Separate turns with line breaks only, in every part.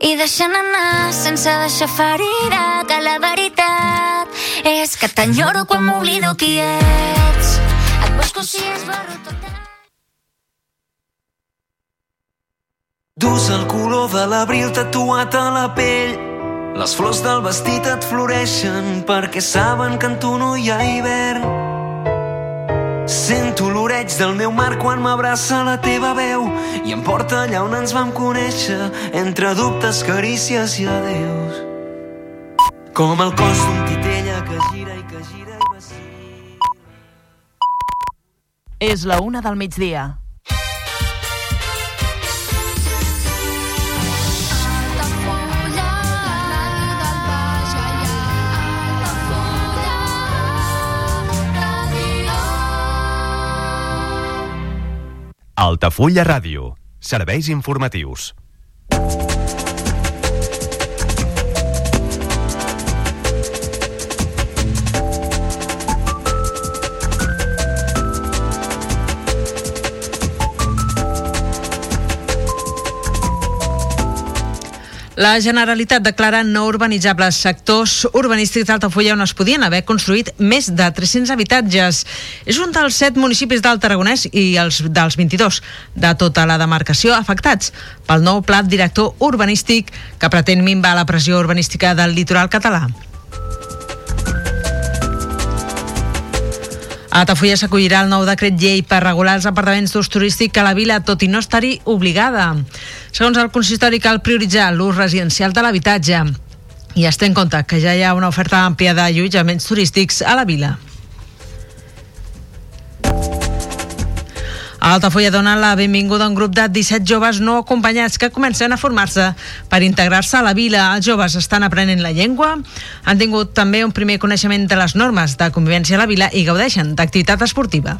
i deixant anar sense deixar ferida que la veritat és que t'enyoro quan m'oblido qui ets. Et busco si esborro tot
Dus el color de l'abril tatuat a la pell. Les flors del vestit et floreixen perquè saben que en tu no hi ha hivern Sento l'oreig del meu mar quan m'abraça la teva veu i em porta allà on ens vam conèixer, entre dubtes, carícies i adeus. Com el cos d'un titella que gira i que gira i vacila.
És la una del migdia.
Altafulla Ràdio. Serveis informatius.
La Generalitat declara no urbanitzables sectors urbanístics d'Altafulla on es podien haver construït més de 300 habitatges. És un dels set municipis del Tarragonès i els dels 22 de tota la demarcació afectats pel nou pla director urbanístic que pretén minvar la pressió urbanística del litoral català. A s'acollirà el nou decret llei per regular els apartaments d'ús turístic a la vila, tot i no estar-hi obligada. Segons el consistori, cal prioritzar l'ús residencial de l'habitatge i es té en compte que ja hi ha una oferta àmplia d'allotjaments turístics a la vila. Altafulla dona la benvinguda a un grup de 17 joves no acompanyats que comencen a formar-se per integrar-se a la vila. Els joves estan aprenent la llengua, han tingut també un primer coneixement de les normes de convivència a la vila i gaudeixen d'activitat esportiva.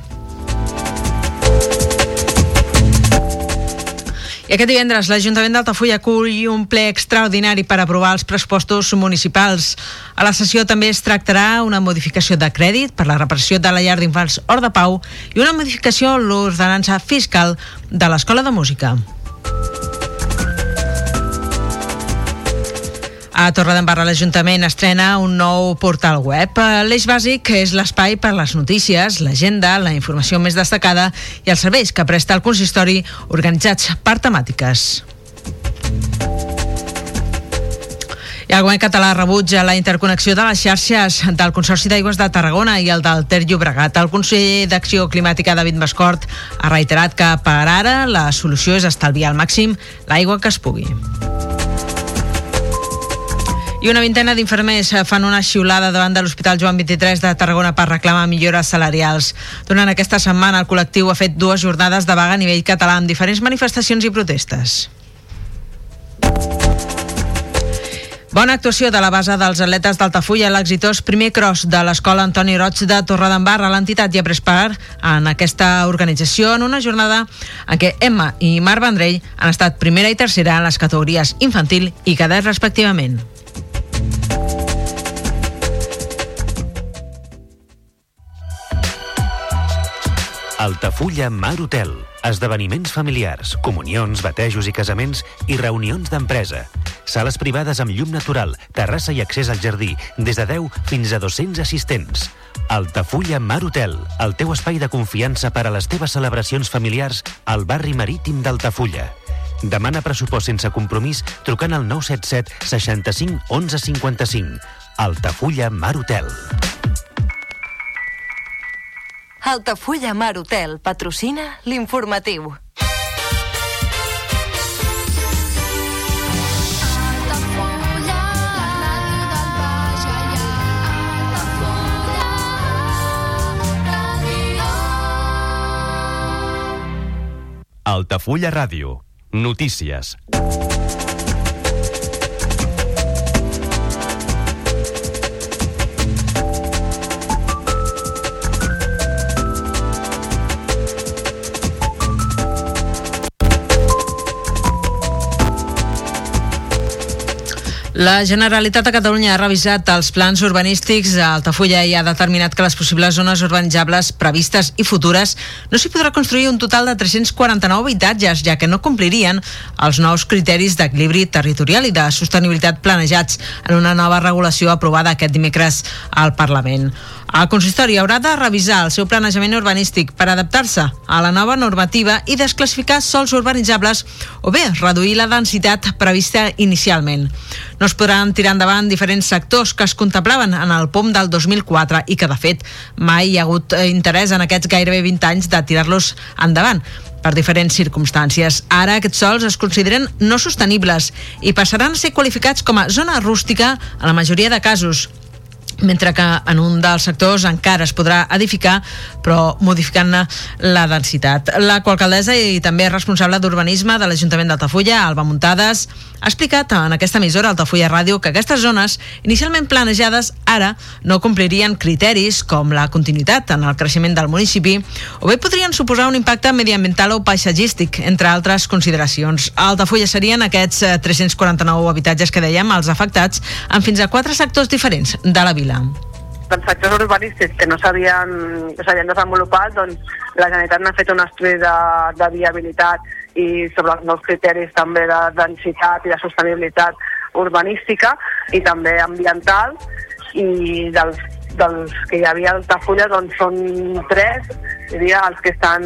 I aquest divendres l'Ajuntament d'Altafulla acull un ple extraordinari per aprovar els pressupostos municipals. A la sessió també es tractarà una modificació de crèdit per la reparació de la llar d'infants Hort de Pau i una modificació a l'ordenança fiscal de l'Escola de Música. A Torredembarra l'Ajuntament estrena un nou portal web. L'eix bàsic és l'espai per les notícies, l'agenda, la informació més destacada i els serveis que presta el consistori organitzats per temàtiques. I el govern català rebutja la interconnexió de les xarxes del Consorci d'Aigües de Tarragona i el del Ter Llobregat. El conseller d'Acció Climàtica, David Mascort, ha reiterat que per ara la solució és estalviar al màxim l'aigua que es pugui. I una vintena d'infermers fan una xiulada davant de l'Hospital Joan 23 de Tarragona per reclamar millores salarials. Durant aquesta setmana el col·lectiu ha fet dues jornades de vaga a nivell català amb diferents manifestacions i protestes. Bona actuació de la base dels atletes d'Altafulla, l'exitós primer cross de l'escola Antoni Roig de Torredembarra. L'entitat ja ha pres part en aquesta organització en una jornada en què Emma i Marc Vendrell han estat primera i tercera en les categories infantil i cadet respectivament.
Altafulla Mar Hotel. Esdeveniments familiars, comunions, batejos i casaments i reunions d'empresa. Sales privades amb llum natural, terrassa i accés al jardí, des de 10 fins a 200 assistents. Altafulla Mar Hotel, el teu espai de confiança per a les teves celebracions familiars al barri marítim d'Altafulla. Demana pressupost sense compromís trucant al 977 65 11 55. Altafulla Mar Hotel.
Altafulla Mar Hotel patrocina l'informatiu.
Altafulla Ràdio. Notícies.
La Generalitat de Catalunya ha revisat els plans urbanístics a Altafulla i ha determinat que les possibles zones urbanitzables previstes i futures no s'hi podrà construir un total de 349 habitatges, ja que no complirien els nous criteris d'equilibri territorial i de sostenibilitat planejats en una nova regulació aprovada aquest dimecres al Parlament. El consistori haurà de revisar el seu planejament urbanístic per adaptar-se a la nova normativa i desclassificar sols urbanitzables o bé reduir la densitat prevista inicialment. No es podran tirar endavant diferents sectors que es contemplaven en el POM del 2004 i que, de fet, mai hi ha hagut eh, interès en aquests gairebé 20 anys de tirar-los endavant per diferents circumstàncies. Ara aquests sols es consideren no sostenibles i passaran a ser qualificats com a zona rústica en la majoria de casos mentre que en un dels sectors encara es podrà edificar, però modificant-ne la densitat. La coalcaldessa i també responsable d'urbanisme de l'Ajuntament d'Altafulla, Alba Muntades, ha explicat en aquesta emissora Altafulla Ràdio que aquestes zones, inicialment planejades, ara no complirien criteris com la continuïtat en el creixement del municipi o bé podrien suposar un impacte mediambiental o paisatgístic, entre altres consideracions. A Altafulla serien aquests 349 eh, habitatges que dèiem, els afectats, en fins a quatre sectors diferents de la vila.
Dels sectors urbanístics que no s'havien desenvolupat, doncs la Generalitat n'ha fet un estudi de, de viabilitat i sobre els nous criteris també de densitat i de sostenibilitat urbanística i també ambiental. I dels, dels que hi havia a Altafulla doncs són tres diria els que estan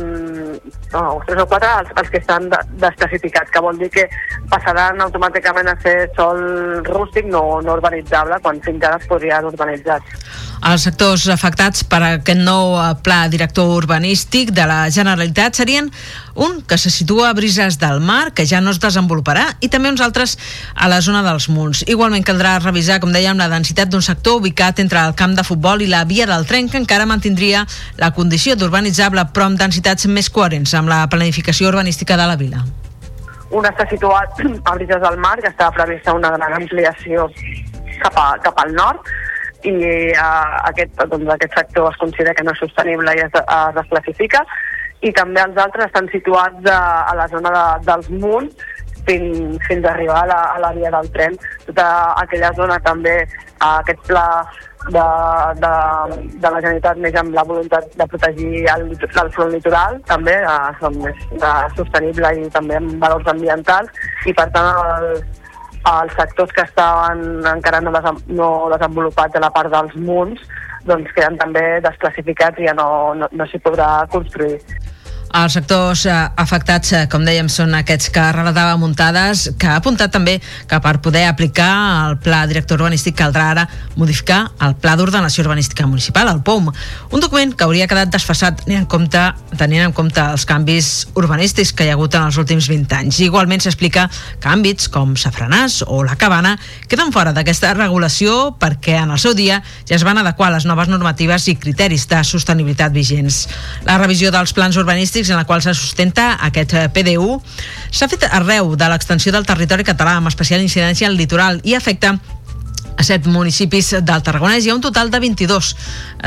no, tres o quatre els, els que estan desclassificats que vol dir que passaran automàticament a ser sol rústic no, no urbanitzable quan fins ara es podrien urbanitzats
els sectors afectats per aquest nou eh, pla director urbanístic de la Generalitat serien un que se situa a Brises del Mar, que ja no es desenvoluparà, i també uns altres a la zona dels Munts. Igualment caldrà revisar, com dèiem, la densitat d'un sector ubicat entre el camp de futbol i la via del tren, que encara mantindria la condició d'urbanitzable, però amb densitats més coherents amb la planificació urbanística de la vila.
Un està situat a Brises del Mar, que estava prevista una gran ampliació cap, a, cap al nord, i uh, aquest, doncs, aquest sector es considera que no és sostenible i es, es desclassifica i també els altres estan situats a, a la zona de, dels munts fins, fins a arribar a la, a la via del tren. Tota aquella zona també, a aquest pla de, de, de la Generalitat més amb la voluntat de protegir el, el front litoral, també, eh, més eh, sostenible i també amb valors ambientals, i per tant el, els sectors que estaven encara no, desem no desenvolupats a la part dels munts doncs queden també desclassificats i ja no, no, no s'hi podrà construir.
Els sectors eh, afectats, eh, com dèiem, són aquests que relatava muntades, que ha apuntat també que per poder aplicar el pla director urbanístic caldrà ara modificar el pla d'ordenació urbanística municipal, el POM, un document que hauria quedat desfassat tenint en compte, tenint en compte els canvis urbanístics que hi ha hagut en els últims 20 anys. Igualment s'explica que àmbits com Safranàs o la Cabana queden fora d'aquesta regulació perquè en el seu dia ja es van adequar les noves normatives i criteris de sostenibilitat vigents. La revisió dels plans urbanístics urbanístics en la qual se sustenta aquest eh, PDU s'ha fet arreu de l'extensió del territori català amb especial incidència al litoral i afecta a set municipis del Tarragonès. Hi ha un total de 22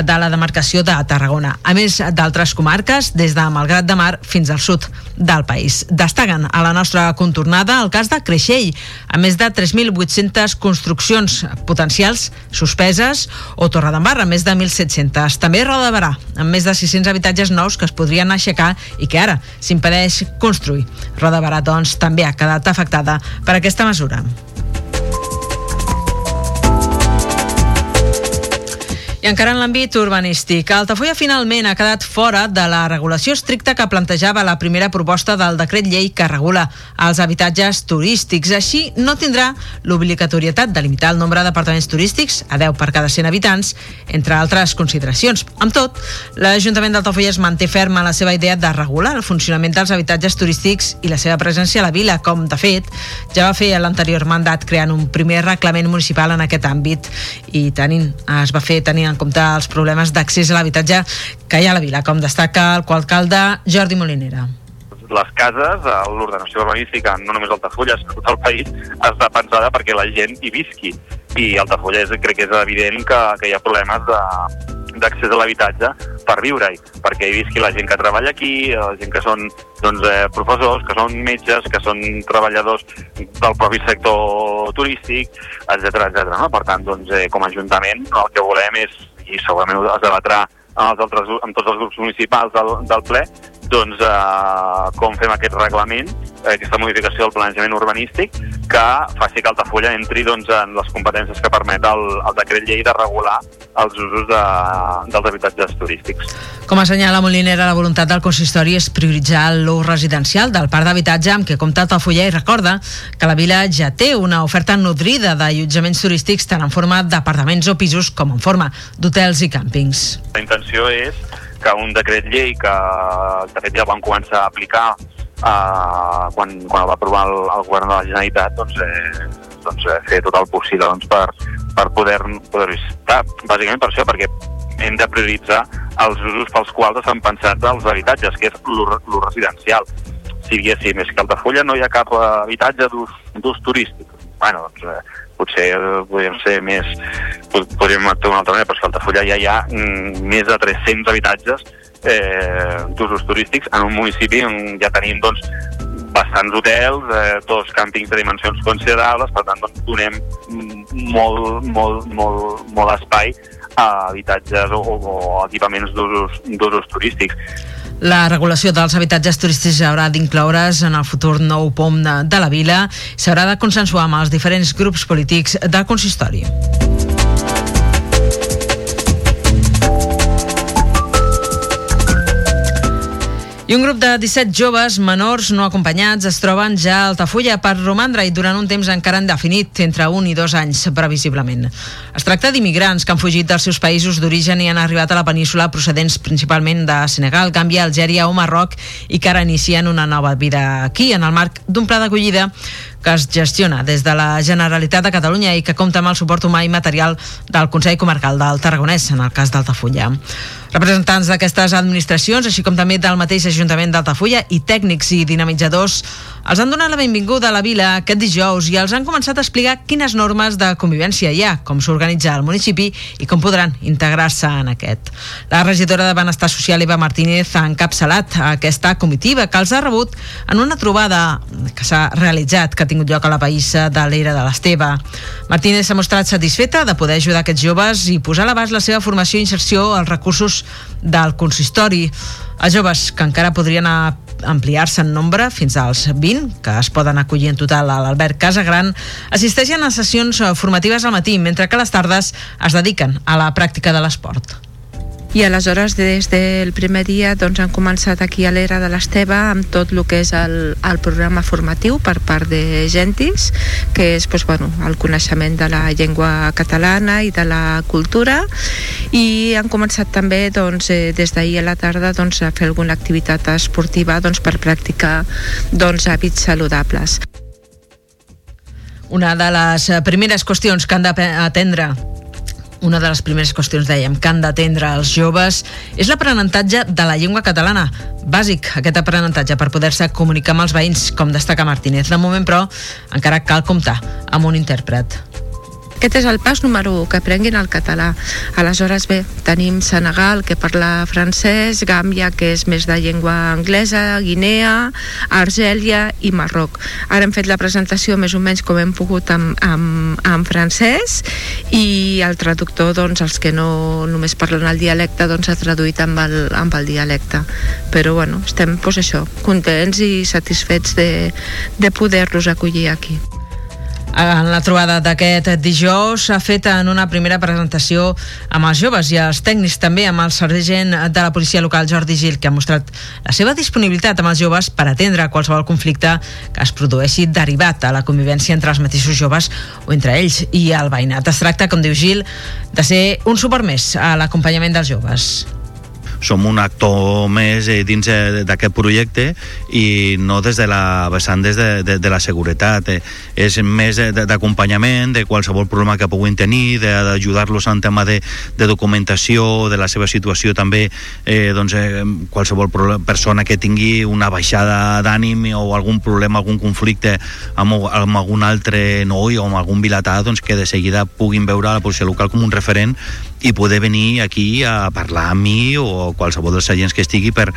de la demarcació de Tarragona, a més d'altres comarques, des de Malgrat de Mar fins al sud del país. Destaquen a la nostra contornada el cas de Creixell, a més de 3.800 construccions potencials suspeses, o Torredembarra, més de 1.700. També Roda de Barà, amb més de 600 habitatges nous que es podrien aixecar i que ara s'impedeix construir. Roda de Barà, doncs, també ha quedat afectada per aquesta mesura. I encara en l'àmbit urbanístic, Altafulla finalment ha quedat fora de la regulació estricta que plantejava la primera proposta del decret llei que regula els habitatges turístics. Així, no tindrà l'obligatorietat de limitar el nombre d'apartaments turístics a 10 per cada 100 habitants, entre altres consideracions. Amb tot, l'Ajuntament d'Altafulla es manté ferma la seva idea de regular el funcionament dels habitatges turístics i la seva presència a la vila, com, de fet, ja va fer l'anterior mandat creant un primer reglament municipal en aquest àmbit i tenint, es va fer tenint en compte els problemes d'accés a l'habitatge que hi ha a la vila, com destaca el coalcalde Jordi Molinera
les cases, l'ordenació urbanística, no només Altafulla, sinó tot el país, està pensada perquè la gent hi visqui. I Altafulla és, crec que és evident que, que hi ha problemes de, d'accés a l'habitatge per viure-hi, perquè hi visqui la gent que treballa aquí, la gent que són doncs, eh, professors, que són metges, que són treballadors del propi sector turístic, etc etc. No? Per tant, doncs, eh, com a Ajuntament, el que volem és, i segurament es debatrà amb, els altres, amb tots els grups municipals del, del ple, doncs, eh, com fem aquest reglament, aquesta modificació del planejament urbanístic, que faci que Altafulla entri doncs, en les competències que permet el, el decret llei de regular els usos de, dels habitatges turístics.
Com assenyala Molinera, la voluntat del consistori és prioritzar l'ús residencial del parc d'habitatge amb què compta Altafulla i recorda que la vila ja té una oferta nodrida d'allotjaments turístics tant en forma d'apartaments o pisos com en forma d'hotels i càmpings.
La intenció és que un decret llei que de fet ja vam començar a aplicar eh, quan, quan el va aprovar el, el govern de la Generalitat doncs, eh, doncs eh, fer tot el possible doncs, per, per poder, poder visitar. Bàsicament per això, perquè hem de prioritzar els usos pels quals s'han pensat els habitatges, que és l'ús residencial. Si diguéssim, és que a Altafulla no hi ha cap habitatge d'ús turístic. Bueno, doncs, eh, potser podríem ser més podríem actuar d'una altra manera, però és que Altafulla ja hi ha mm, més de 300 habitatges eh, d'usos turístics en un municipi on ja tenim doncs, bastants hotels, eh, dos càmpings de dimensions considerables, per tant doncs, donem molt, molt, molt, molt espai a habitatges o, o equipaments d'usos turístics.
La regulació dels habitatges turístics haurà d'incloure's en el futur nou POM de, de la vila s'haurà de consensuar amb els diferents grups polítics del consistori. I un grup de 17 joves menors no acompanyats es troben ja a Altafulla per romandre i durant un temps encara indefinit, entre un i dos anys, previsiblement. Es tracta d'immigrants que han fugit dels seus països d'origen i han arribat a la península procedents principalment de Senegal, Gàmbia, Algèria o Marroc i que ara inicien una nova vida aquí, en el marc d'un pla d'acollida que es gestiona des de la Generalitat de Catalunya i que compta amb el suport humà i material del Consell Comarcal del Tarragonès, en el cas d'Altafulla. Representants d'aquestes administracions, així com també del mateix Ajuntament d'Altafulla i tècnics i dinamitzadors, els han donat la benvinguda a la vila aquest dijous i els han començat a explicar quines normes de convivència hi ha, com s'organitza el municipi i com podran integrar-se en aquest. La regidora de Benestar Social, Eva Martínez, ha encapçalat aquesta comitiva que els ha rebut en una trobada que s'ha realitzat, que ha tingut lloc a la païssa de l'era de l'Esteve. Martínez s'ha mostrat satisfeta de poder ajudar aquests joves i posar a l'abast la seva formació i inserció als recursos del consistori. Els joves que encara podrien ampliar-se en nombre fins als 20, que es poden acollir en total a l'Albert Casagran, assisteixen a sessions formatives al matí, mentre que a les tardes es dediquen a la pràctica de l'esport
i aleshores des del primer dia doncs, han començat aquí a l'era de l'Esteve amb tot el que és el, el programa formatiu per part de Gentis que és doncs, bueno, el coneixement de la llengua catalana i de la cultura i han començat també doncs, eh, des d'ahir a la tarda doncs, a fer alguna activitat esportiva doncs, per practicar doncs, hàbits saludables.
Una de les primeres qüestions que han d'atendre una de les primeres qüestions, dèiem, que han d'atendre els joves és l'aprenentatge de la llengua catalana. Bàsic, aquest aprenentatge per poder-se comunicar amb els veïns, com destaca Martínez. De moment, però, encara cal comptar amb un intèrpret.
Aquest és el pas número 1, que aprenguin el català. Aleshores, bé, tenim Senegal, que parla francès, Gàmbia, que és més de llengua anglesa, Guinea, Argèlia i Marroc. Ara hem fet la presentació més o menys com hem pogut amb, amb, amb francès i el traductor, doncs, els que no només parlen el dialecte, doncs ha traduït amb el, amb el dialecte. Però, bueno, estem, doncs això, contents i satisfets de, de poder-los acollir aquí.
En la trobada d'aquest dijous s'ha fet en una primera presentació amb els joves i els tècnics, també amb el sergent de la policia local Jordi Gil, que ha mostrat la seva disponibilitat amb els joves per atendre qualsevol conflicte que es produeixi derivat a la convivència entre els mateixos joves o entre ells i el veïnat. Es tracta, com diu Gil, de ser un suport més a l'acompanyament dels joves
som un actor més eh, dins eh, d'aquest projecte i no des de la vessant des de, de, de la seguretat. Eh, és més d'acompanyament de qualsevol problema que puguin tenir, d'ajudar-los en tema de, de documentació, de la seva situació també, eh, doncs, eh, qualsevol persona que tingui una baixada d'ànim o algun problema, algun conflicte amb, amb algun altre noi o amb algun vilatà, doncs que de seguida puguin veure la policia local com un referent i poder venir aquí a parlar amb mi qualsevol dels agents que estigui per,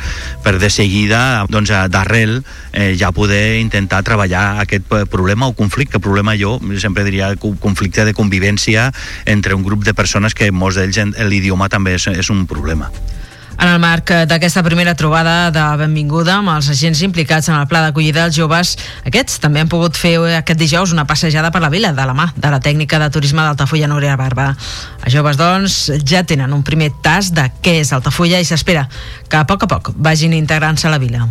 per de seguida, doncs, d'arrel eh, ja poder intentar treballar aquest problema o conflicte. Problema jo sempre diria conflicte de convivència entre un grup de persones que molts d'ells l'idioma també és, és un problema.
En el marc d'aquesta primera trobada de benvinguda amb els agents implicats en el pla d'acollida dels joves, aquests també han pogut fer aquest dijous una passejada per la vila de la mà de la tècnica de turisme d'Altafulla Núria Barba. Els joves, doncs, ja tenen un primer tas de què és Altafulla i s'espera que a poc a poc vagin integrant-se a la vila.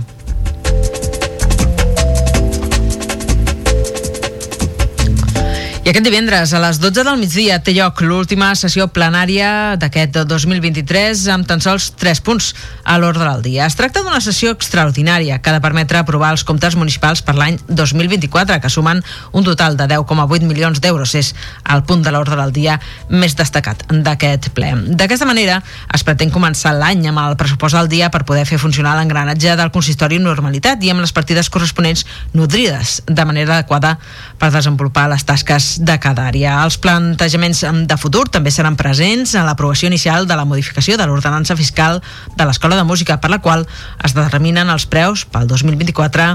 I aquest divendres, a les 12 del migdia, té lloc l'última sessió plenària d'aquest 2023 amb tan sols 3 punts a l'ordre del dia. Es tracta d'una sessió extraordinària que ha de permetre aprovar els comptes municipals per l'any 2024, que sumen un total de 10,8 milions d'euros. És el punt de l'ordre del dia més destacat d'aquest ple. D'aquesta manera, es pretén començar l'any amb el pressupost del dia per poder fer funcionar l'engranatge del consistori normalitat i amb les partides corresponents nodrides de manera adequada per desenvolupar les tasques de cada àrea. Els plantejaments de futur també seran presents en l'aprovació inicial de la modificació de l'ordenança fiscal de l'Escola de Música, per la qual es determinen els preus pel 2024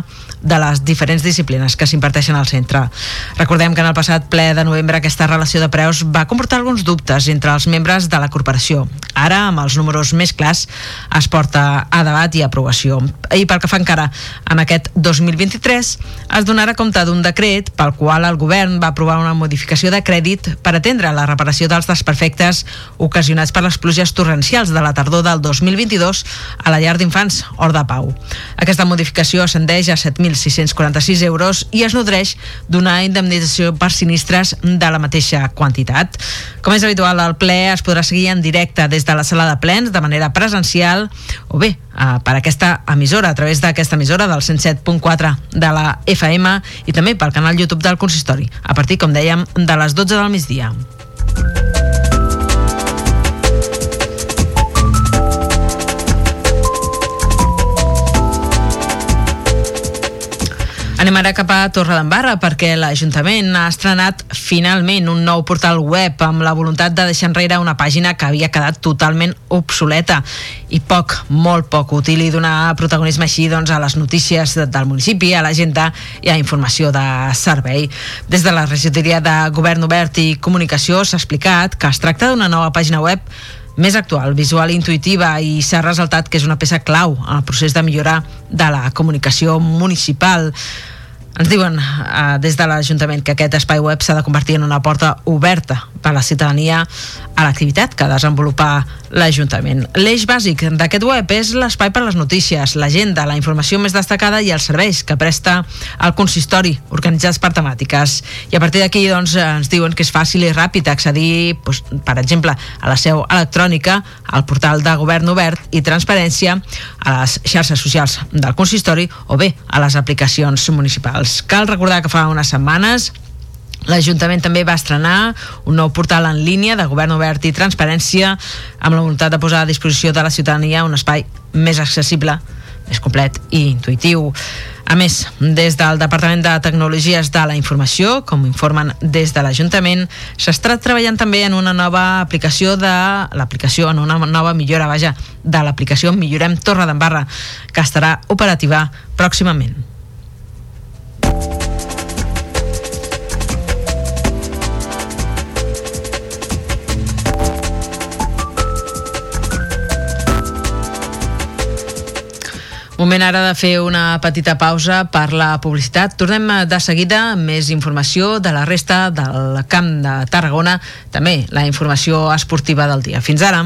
de les diferents disciplines que s'imparteixen al centre. Recordem que en el passat ple de novembre aquesta relació de preus va comportar alguns dubtes entre els membres de la corporació. Ara, amb els números més clars, es porta a debat i aprovació. I pel que fa encara en aquest 2023, es donarà compte d'un decret pel qual el govern va aprovar una modificació de crèdit per atendre la reparació dels desperfectes ocasionats per les pluges torrencials de la tardor del 2022 a la llar d'infants Hort de Pau. Aquesta modificació ascendeix a 7.646 euros i es nodreix d'una indemnització per sinistres de la mateixa quantitat. Com és habitual, el ple es podrà seguir en directe des de la sala de plens de manera presencial o bé eh, per aquesta emissora, a través d'aquesta emissora del 107.4 de la FM i també pel canal YouTube del consistori, a partir, com dèiem, de les 12 del migdia. Anem ara cap a Torredembarra perquè l'Ajuntament ha estrenat finalment un nou portal web amb la voluntat de deixar enrere una pàgina que havia quedat totalment obsoleta i poc, molt poc útil i donar protagonisme així doncs, a les notícies del municipi, a l'agenda i a informació de servei. Des de la regidoria de Govern Obert i Comunicació s'ha explicat que es tracta d'una nova pàgina web més actual, visual i intuïtiva i s'ha ressaltat que és una peça clau el procés de millorar de la comunicació municipal. Ens diuen eh, des de l'Ajuntament que aquest espai web s'ha de convertir en una porta oberta per a la ciutadania a l'activitat que desenvolupa l'Ajuntament. L'eix bàsic d'aquest web és l'espai per a les notícies, l'agenda, la informació més destacada i els serveis que presta el consistori, organitzats per temàtiques. I a partir d'aquí doncs, ens diuen que és fàcil i ràpid accedir, doncs, per exemple, a la seu electrònica, al portal de Govern Obert i Transparència, a les xarxes socials del consistori o bé a les aplicacions municipals. Cal recordar que fa unes setmanes L'Ajuntament també va estrenar un nou portal en línia de govern obert i transparència amb la voluntat de posar a disposició de la ciutadania un espai més accessible, més complet i intuïtiu. A més, des del Departament de Tecnologies de la Informació, com informen des de l'Ajuntament, s'està treballant també en una nova aplicació de l'aplicació, en una nova millora, vaja, de l'aplicació Millorem Torre d'Embarra, que estarà operativa pròximament. Moment ara de fer una petita pausa per la publicitat. Tornem eh, de seguida amb més informació de la resta del Camp de Tarragona, també la informació esportiva del dia. Fins ara.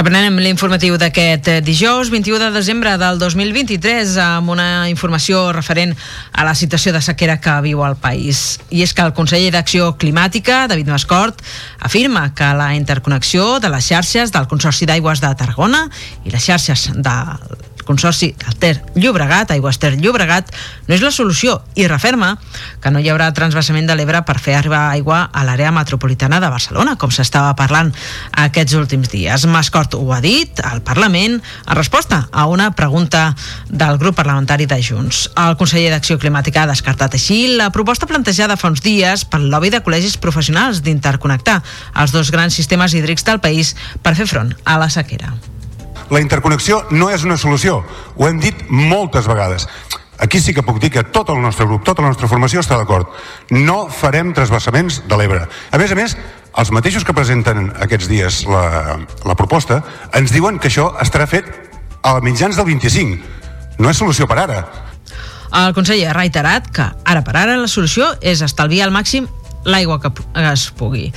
Reprenem l'informatiu d'aquest eh, dijous 21 de desembre del 2023 amb una informació referent a la situació de sequera que viu el país. I és que el conseller d'Acció Climàtica, David Mascort, afirma que la interconnexió de les xarxes del Consorci d'Aigües de Tarragona i les xarxes del Consorci del Ter Llobregat, Aigües Ter Llobregat, no és la solució i referma que no hi haurà transvasament de l'Ebre per fer arribar aigua a l'àrea metropolitana de Barcelona, com s'estava parlant aquests últims dies. Mascort ho ha dit al Parlament en resposta a una pregunta del grup parlamentari de Junts. El conseller d'Acció Climàtica ha descartat així la proposta plantejada fa uns dies pel lobby de col·legis professionals d'interconnectar els dos grans sistemes hídrics del país per fer front a la sequera
la interconnexió no és una solució. Ho hem dit moltes vegades. Aquí sí que puc dir que tot el nostre grup, tota la nostra formació està d'acord. No farem trasbassaments de l'Ebre. A més a més, els mateixos que presenten aquests dies la, la proposta ens diuen que això estarà fet a mitjans del 25. No és solució per ara.
El conseller ha reiterat que ara per ara la solució és estalviar al màxim l'aigua que es pugui.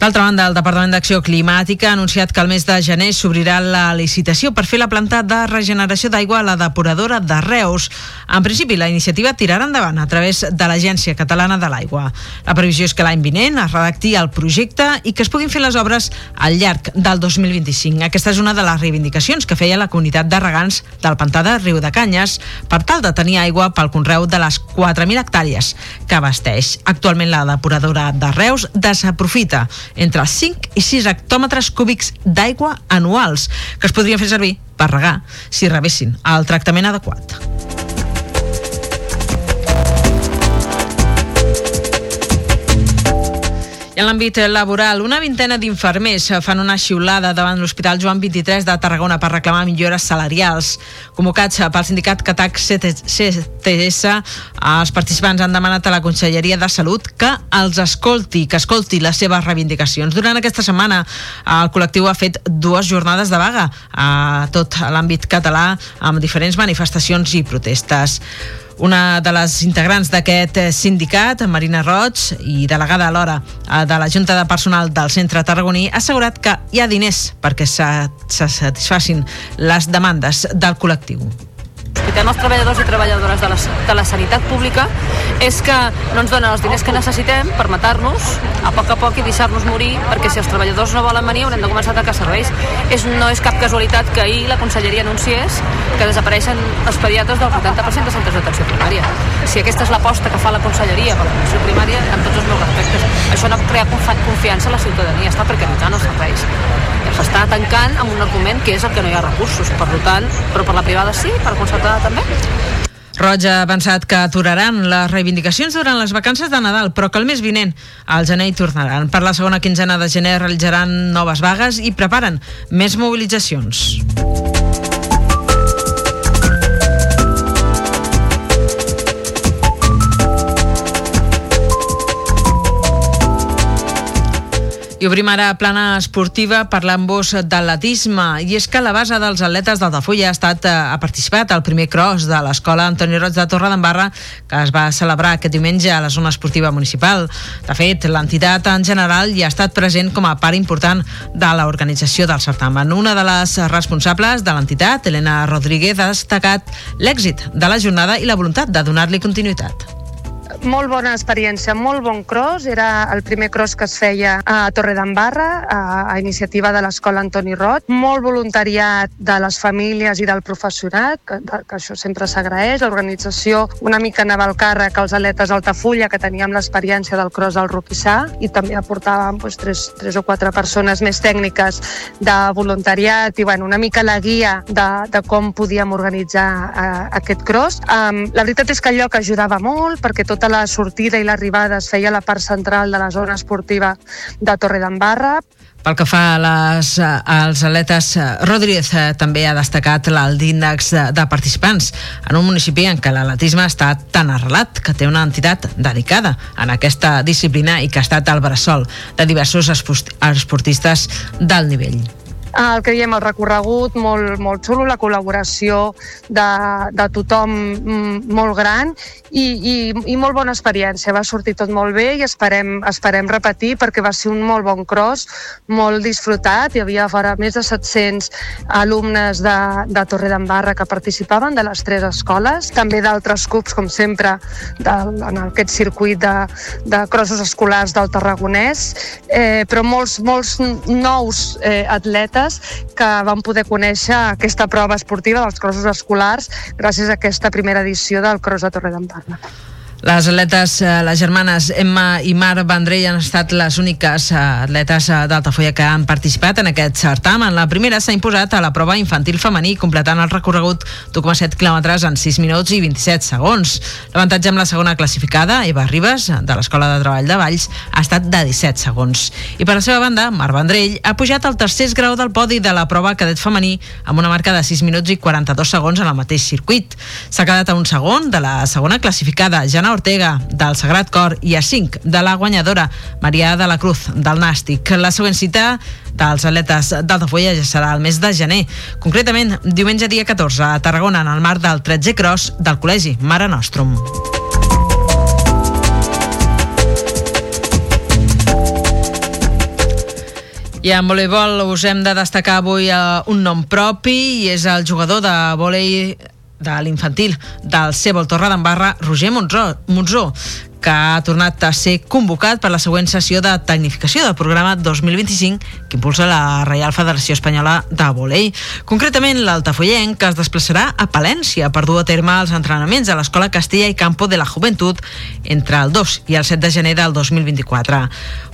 D'altra banda, el Departament d'Acció Climàtica ha anunciat que el mes de gener s'obrirà la licitació per fer la planta de regeneració d'aigua a la depuradora de Reus. En principi, la iniciativa tirarà endavant a través de l'Agència Catalana de l'Aigua. La previsió és que l'any vinent es redacti el projecte i que es puguin fer les obres al llarg del 2025. Aquesta és una de les reivindicacions que feia la comunitat de regants del pantà de Riu de Canyes per tal de tenir aigua pel conreu de les 4.000 hectàrees que abasteix. Actualment la depuradora de Reus desaprofita entre 5 i 6 hectòmetres cúbics d'aigua anuals que es podrien fer servir per regar si rebessin el tractament adequat. En l'àmbit laboral, una vintena d'infermers fan una xiulada davant l'Hospital Joan 23 de Tarragona per reclamar millores salarials. Convocats pel sindicat Catac CTS, els participants han demanat a la Conselleria de Salut que els escolti, que escolti les seves reivindicacions. Durant aquesta setmana, el col·lectiu ha fet dues jornades de vaga a tot l'àmbit català amb diferents manifestacions i protestes. Una de les integrants d'aquest sindicat, Marina Roig, i delegada alhora eh, de la Junta de Personal del Centre Tarragoní, ha assegurat que hi ha diners perquè se, se satisfacin les demandes del col·lectiu
tenen els treballadors i treballadores de la, de la sanitat pública és que no ens donen els diners que necessitem per matar-nos a poc a poc i deixar-nos morir perquè si els treballadors no volen venir haurem de començar a atacar serveis. És, no és cap casualitat que ahir la conselleria anunciés que desapareixen els pediatres del 80% de centres d'atenció primària. Si aquesta és l'aposta que fa la conselleria per l'atenció primària, amb tots els meus respectes, això no crea confiança a la ciutadania, està precaritzant els serveis. S'està tancant amb un argument que és el que no hi ha recursos. Per tant, però per la privada sí, per concertada també.
Roig ha avançat que aturaran les reivindicacions durant les vacances de Nadal, però que el mes vinent al gener hi tornaran. Per la segona quinzena de gener realitzaran noves vagues i preparen més mobilitzacions. I obrim ara plana esportiva parlant-vos d'atletisme. I és que la base dels atletes d'Altafulla ha, estat, eh, ha participat al primer cross de l'escola Antoni Roig de Torre d'Embarra que es va celebrar aquest diumenge a la zona esportiva municipal. De fet, l'entitat en general hi ha estat present com a part important de l'organització del certamen. Una de les responsables de l'entitat, Elena Rodríguez, ha destacat l'èxit de la jornada i la voluntat de donar-li continuïtat
molt bona experiència, molt bon cross. Era el primer cross que es feia a Torre d'Embarra, a, a iniciativa de l'Escola Antoni Rot. Molt voluntariat de les famílies i del professorat, que, que això sempre s'agraeix. L'organització una mica anava al càrrec als atletes d'Altafulla, que teníem l'experiència del cross del Roquissà, i també aportàvem doncs, tres, tres o quatre persones més tècniques de voluntariat i bueno, una mica la guia de, de com podíem organitzar uh, aquest cross. Um, la veritat és que el lloc ajudava molt perquè tota la sortida i l'arribada es feia a la part central de la zona esportiva de Torre d'Embarra.
Pel que fa a les, als atletes, Rodríguez eh, també ha destacat l'alt índex de, de participants en un municipi en què l'atletisme està tan arrelat que té una entitat dedicada en aquesta disciplina i que ha estat al bressol de diversos esportistes d'alt nivell
el que diem, el recorregut molt, molt xulo, la col·laboració de, de tothom mm, molt gran i, i, i molt bona experiència. Va sortir tot molt bé i esperem, esperem repetir perquè va ser un molt bon cross, molt disfrutat. Hi havia fora més de 700 alumnes de, de Torre d'Embarra que participaven de les tres escoles, també d'altres clubs, com sempre, de, en aquest circuit de, de crossos escolars del Tarragonès, eh, però molts, molts nous eh, atletes atletes que van poder conèixer aquesta prova esportiva dels crossos escolars gràcies a aquesta primera edició del Cross de Torre d'Emparna.
Les atletes, eh, les germanes Emma i Mar Vendrell han estat les úniques eh, atletes eh, d'Altafolla que han participat en aquest certamen. La primera s'ha imposat a la prova infantil femení, completant el recorregut d'1,7 quilòmetres en 6 minuts i 27 segons. L'avantatge amb la segona classificada, Eva Ribes, de l'Escola de Treball de Valls, ha estat de 17 segons. I per la seva banda, Mar Vendrell ha pujat al tercer grau del podi de la prova cadet femení amb una marca de 6 minuts i 42 segons en el mateix circuit. S'ha quedat a un segon de la segona classificada, Jana Ortega, del Sagrat Cor, i a 5 de la guanyadora, Maria de la Cruz, del Nàstic. La següent cita dels atletes d'Altafulla ja serà el mes de gener. Concretament, diumenge dia 14 a Tarragona, en el marc del 13è Cross del Col·legi Mare Nostrum. I en voleibol us hem de destacar avui uh, un nom propi i és el jugador de vòlei de l'infantil del Cebol Torre d'Embarra, Roger Monzó, Monzó que ha tornat a ser convocat per la següent sessió de tecnificació del programa 2025 que impulsa la Reial Federació Espanyola de Volei. Concretament, l'altafollenc que es desplaçarà a Palència per dur a terme els entrenaments a l'Escola Castella i Campo de la Juventud entre el 2 i el 7 de gener del 2024.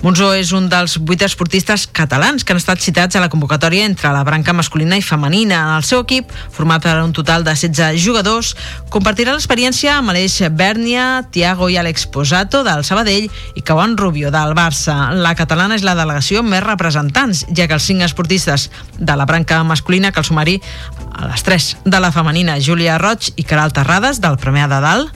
Monzó és un dels vuit esportistes catalans que han estat citats a la convocatòria entre la branca masculina i femenina. El seu equip, format per un total de 16 jugadors, compartirà l'experiència amb Aleix Bèrnia, Tiago i Àlex Posato del Sabadell i Cauan Rubio del Barça. La catalana és la delegació amb més representants, ja que els cinc esportistes de la branca masculina cal sumar-hi a les tres de la femenina, Júlia Roig i Caral Terrades del Premià de Dalt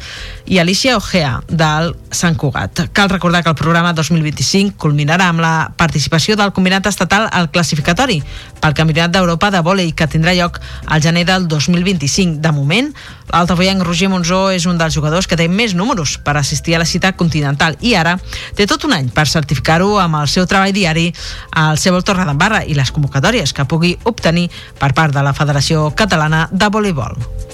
i Alicia Ojea, del Sant Cugat. Cal recordar que el programa 2025 culminarà amb la participació del combinat estatal al classificatori pel Campionat d'Europa de vòlei que tindrà lloc al gener del 2025. De moment, l'altafoienc Roger Monzó és un dels jugadors que té més números per assistir a la cita continental i ara té tot un any per certificar-ho amb el seu treball diari al seu Torre d'Embarra i les convocatòries que pugui obtenir per part de la Federació Catalana de Voleibol.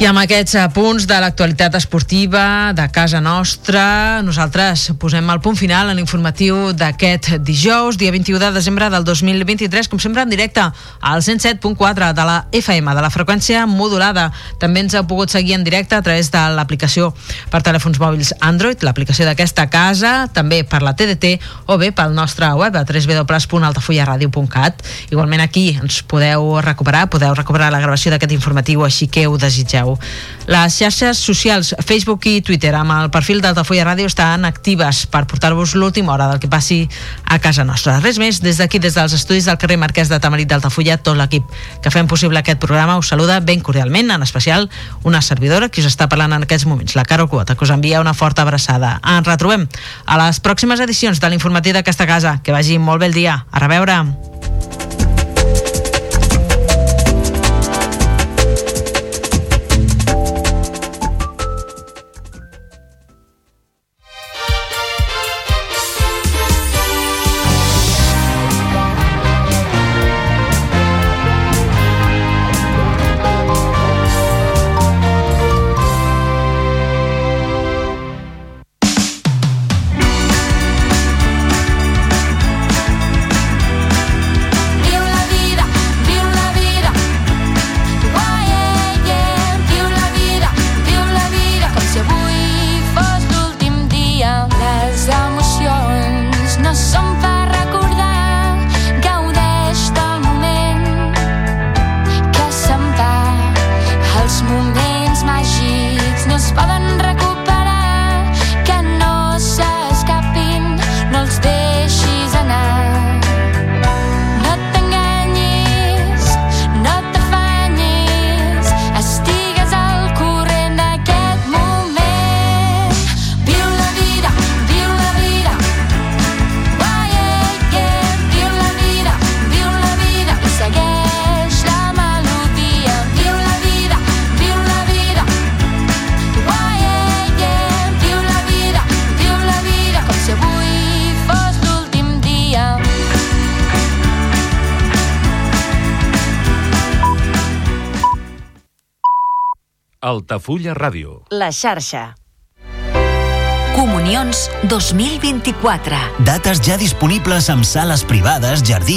I amb aquests punts de l'actualitat esportiva de casa nostra, nosaltres posem el punt final en l'informatiu d'aquest dijous, dia 21 de desembre del 2023, com sempre en directe al 107.4 de la FM, de la freqüència modulada. També ens heu pogut seguir en directe a través de l'aplicació per telèfons mòbils Android, l'aplicació d'aquesta casa, també per la TDT o bé pel nostre web a www.altafullaradio.cat. Igualment aquí ens podeu recuperar, podeu recuperar la gravació d'aquest informatiu així que ho desitgeu.
Arnau. Les xarxes socials Facebook i Twitter amb el perfil d'Altafulla Ràdio estan actives per portar-vos l'última hora del que passi a casa nostra. Res més, des d'aquí, des dels estudis del carrer Marquès de Tamarit d'Altafulla, tot l'equip que fem possible aquest programa us saluda ben cordialment, en especial una servidora que us està parlant en aquests moments, la Caro Quota, que us envia una forta abraçada. Ens retrobem a les pròximes edicions de l'informatiu d'aquesta casa. Que vagi molt bé el dia. A reveure.
Altafulla Ràdio.
La xarxa.
Comunions 2024.
Dates ja disponibles amb sales privades, jardí